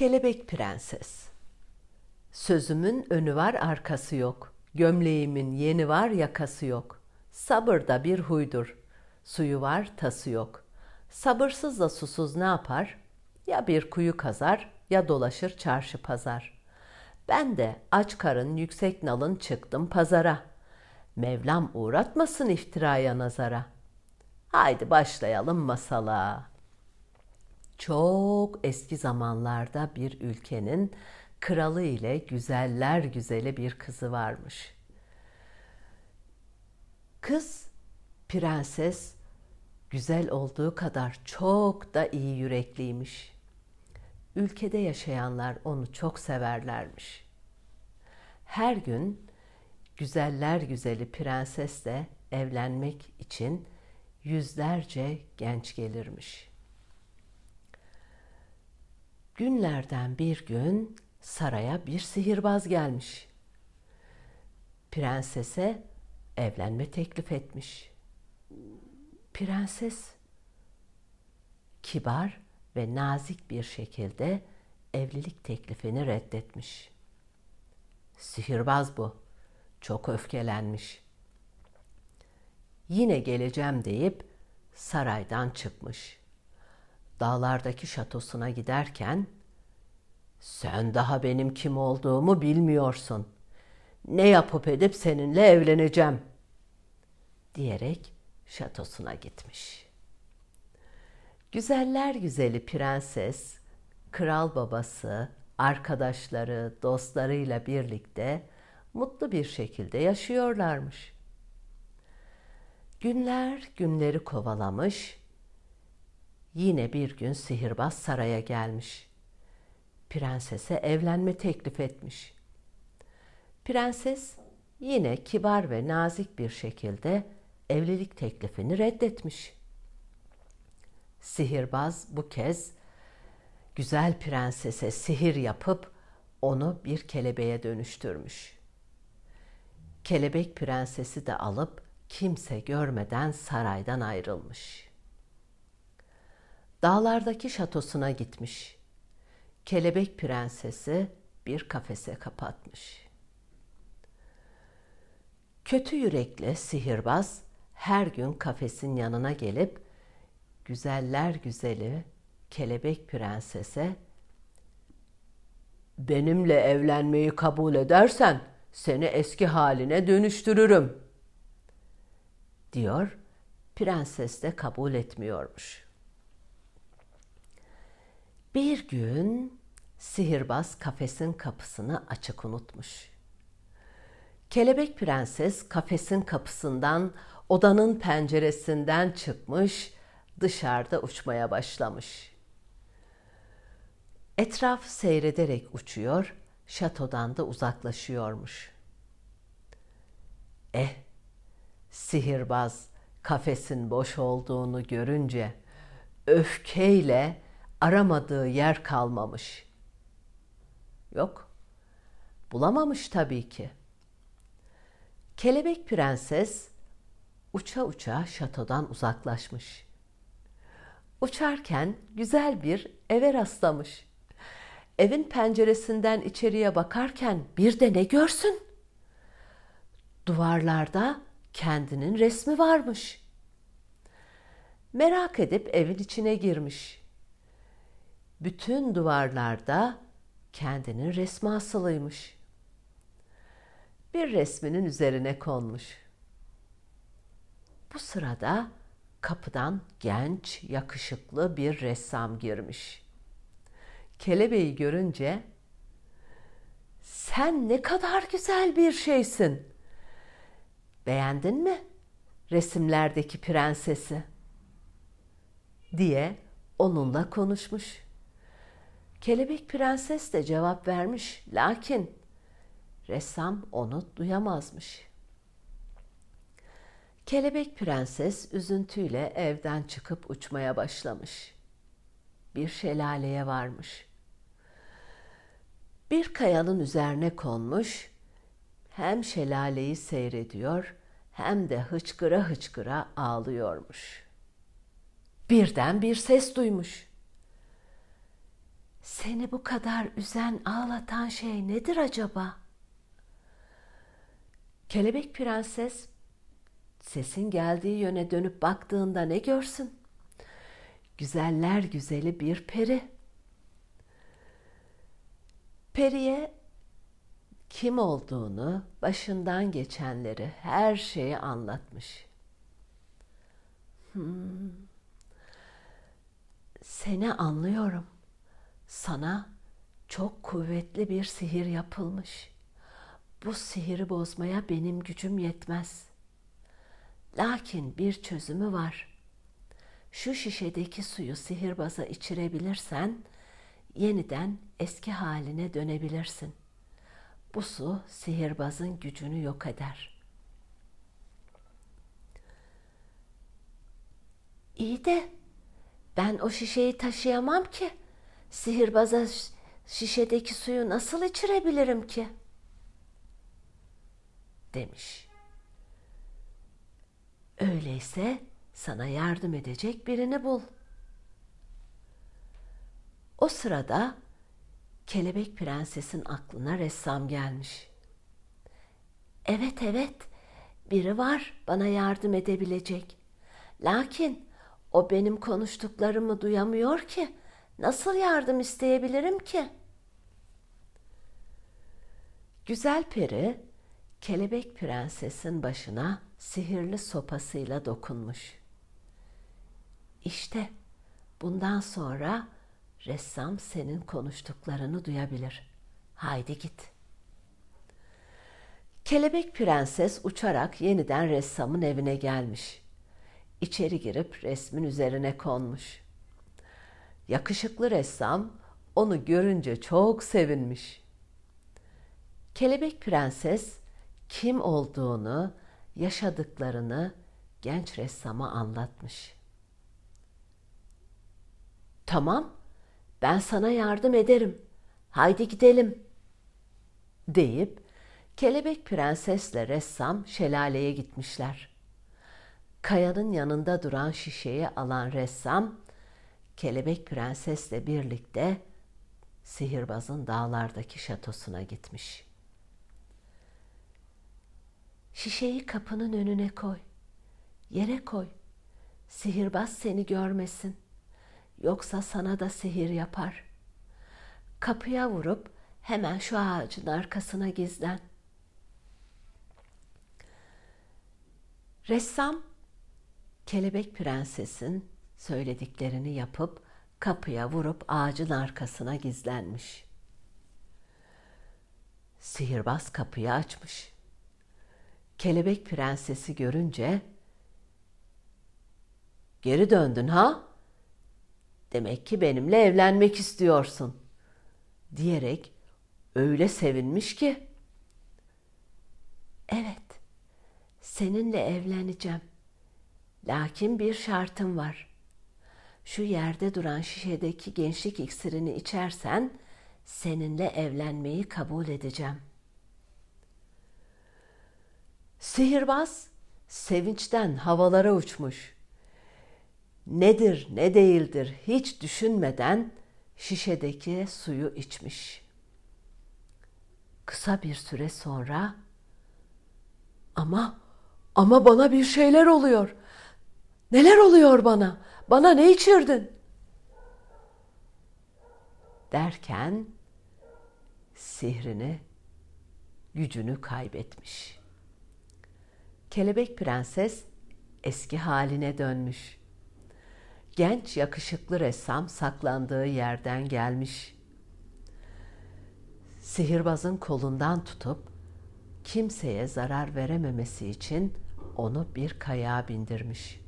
Kelebek Prenses Sözümün önü var arkası yok. Gömleğimin yeni var yakası yok. Sabır da bir huydur. Suyu var tası yok. Sabırsız da susuz ne yapar? Ya bir kuyu kazar ya dolaşır çarşı pazar. Ben de aç karın yüksek nalın çıktım pazara. Mevlam uğratmasın iftiraya nazara. Haydi başlayalım masala. Çok eski zamanlarda bir ülkenin kralı ile güzeller güzeli bir kızı varmış. Kız prenses güzel olduğu kadar çok da iyi yürekliymiş. Ülkede yaşayanlar onu çok severlermiş. Her gün güzeller güzeli prensesle evlenmek için yüzlerce genç gelirmiş. Günlerden bir gün saraya bir sihirbaz gelmiş. Prensese evlenme teklif etmiş. Prenses kibar ve nazik bir şekilde evlilik teklifini reddetmiş. Sihirbaz bu. Çok öfkelenmiş. Yine geleceğim deyip saraydan çıkmış dağlardaki şatosuna giderken sen daha benim kim olduğumu bilmiyorsun. Ne yapıp edip seninle evleneceğim diyerek şatosuna gitmiş. Güzeller güzeli prenses, kral babası, arkadaşları, dostlarıyla birlikte mutlu bir şekilde yaşıyorlarmış. Günler günleri kovalamış, Yine bir gün sihirbaz saraya gelmiş. Prensese evlenme teklif etmiş. Prenses yine kibar ve nazik bir şekilde evlilik teklifini reddetmiş. Sihirbaz bu kez güzel prensese sihir yapıp onu bir kelebeğe dönüştürmüş. Kelebek prensesi de alıp kimse görmeden saraydan ayrılmış.'' Dağlardaki şatosuna gitmiş. Kelebek prensesi bir kafese kapatmış. Kötü yürekli sihirbaz her gün kafesin yanına gelip güzeller güzeli kelebek prensese benimle evlenmeyi kabul edersen seni eski haline dönüştürürüm diyor. Prenses de kabul etmiyormuş. Bir gün sihirbaz kafesin kapısını açık unutmuş. Kelebek prenses kafesin kapısından odanın penceresinden çıkmış, dışarıda uçmaya başlamış. Etraf seyrederek uçuyor, şatodan da uzaklaşıyormuş. Eh, sihirbaz kafesin boş olduğunu görünce öfkeyle aramadığı yer kalmamış. Yok. Bulamamış tabii ki. Kelebek prenses uça uça şatodan uzaklaşmış. Uçarken güzel bir eve rastlamış. Evin penceresinden içeriye bakarken bir de ne görsün? Duvarlarda kendinin resmi varmış. Merak edip evin içine girmiş bütün duvarlarda kendinin resmi asılıymış. Bir resminin üzerine konmuş. Bu sırada kapıdan genç, yakışıklı bir ressam girmiş. Kelebeği görünce sen ne kadar güzel bir şeysin. Beğendin mi resimlerdeki prensesi? diye onunla konuşmuş. Kelebek prenses de cevap vermiş lakin ressam onu duyamazmış. Kelebek prenses üzüntüyle evden çıkıp uçmaya başlamış. Bir şelaleye varmış. Bir kayanın üzerine konmuş, hem şelaleyi seyrediyor hem de hıçkıra hıçkıra ağlıyormuş. Birden bir ses duymuş Seni bu kadar üzen, ağlatan şey nedir acaba? Kelebek prenses sesin geldiği yöne dönüp baktığında ne görsün? Güzeller güzeli bir peri. Periye kim olduğunu, başından geçenleri, her şeyi anlatmış. Hmm. Seni anlıyorum. Sana çok kuvvetli bir sihir yapılmış. Bu sihiri bozmaya benim gücüm yetmez. Lakin bir çözümü var. Şu şişedeki suyu sihirbaza içirebilirsen yeniden eski haline dönebilirsin. Bu su sihirbazın gücünü yok eder. İyi de ben o şişeyi taşıyamam ki. Sihirbaza şişedeki suyu nasıl içirebilirim ki? Demiş. Öyleyse sana yardım edecek birini bul. O sırada kelebek prensesin aklına ressam gelmiş. Evet evet biri var bana yardım edebilecek. Lakin o benim konuştuklarımı duyamıyor ki. Nasıl yardım isteyebilirim ki? Güzel peri kelebek prensesin başına sihirli sopasıyla dokunmuş. İşte bundan sonra ressam senin konuştuklarını duyabilir. Haydi git. Kelebek prenses uçarak yeniden ressamın evine gelmiş. İçeri girip resmin üzerine konmuş. Yakışıklı ressam onu görünce çok sevinmiş. Kelebek prenses kim olduğunu, yaşadıklarını genç ressama anlatmış. Tamam, ben sana yardım ederim. Haydi gidelim." deyip kelebek prensesle ressam şelaleye gitmişler. Kayanın yanında duran şişeyi alan ressam kelebek prensesle birlikte sihirbazın dağlardaki şatosuna gitmiş. Şişeyi kapının önüne koy. Yere koy. Sihirbaz seni görmesin. Yoksa sana da sihir yapar. Kapıya vurup hemen şu ağacın arkasına gizlen. Ressam kelebek prensesin söylediklerini yapıp kapıya vurup ağacın arkasına gizlenmiş. Sihirbaz kapıyı açmış. Kelebek prensesi görünce "Geri döndün ha? Demek ki benimle evlenmek istiyorsun." diyerek öyle sevinmiş ki "Evet, seninle evleneceğim. Lakin bir şartım var şu yerde duran şişedeki gençlik iksirini içersen seninle evlenmeyi kabul edeceğim. Sihirbaz sevinçten havalara uçmuş. Nedir ne değildir hiç düşünmeden şişedeki suyu içmiş. Kısa bir süre sonra ama ama bana bir şeyler oluyor. Neler oluyor bana? Bana ne içirdin? Derken sihrini, gücünü kaybetmiş. Kelebek prenses eski haline dönmüş. Genç yakışıklı ressam saklandığı yerden gelmiş. Sihirbazın kolundan tutup kimseye zarar verememesi için onu bir kayağa bindirmiş.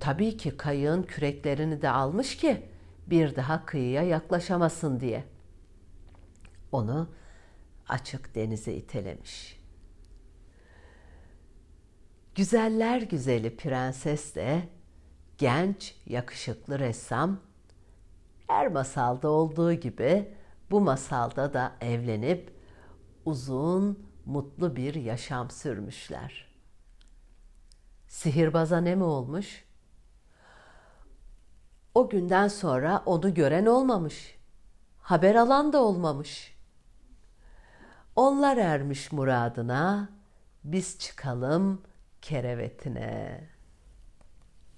Tabii ki kayığın küreklerini de almış ki bir daha kıyıya yaklaşamasın diye. Onu açık denize itelemiş. Güzeller güzeli prenses de genç, yakışıklı ressam her masalda olduğu gibi bu masalda da evlenip uzun, mutlu bir yaşam sürmüşler. Sihirbaza ne mi olmuş? O günden sonra onu gören olmamış. haber alan da olmamış. Onlar ermiş muradına, biz çıkalım kerevetine.''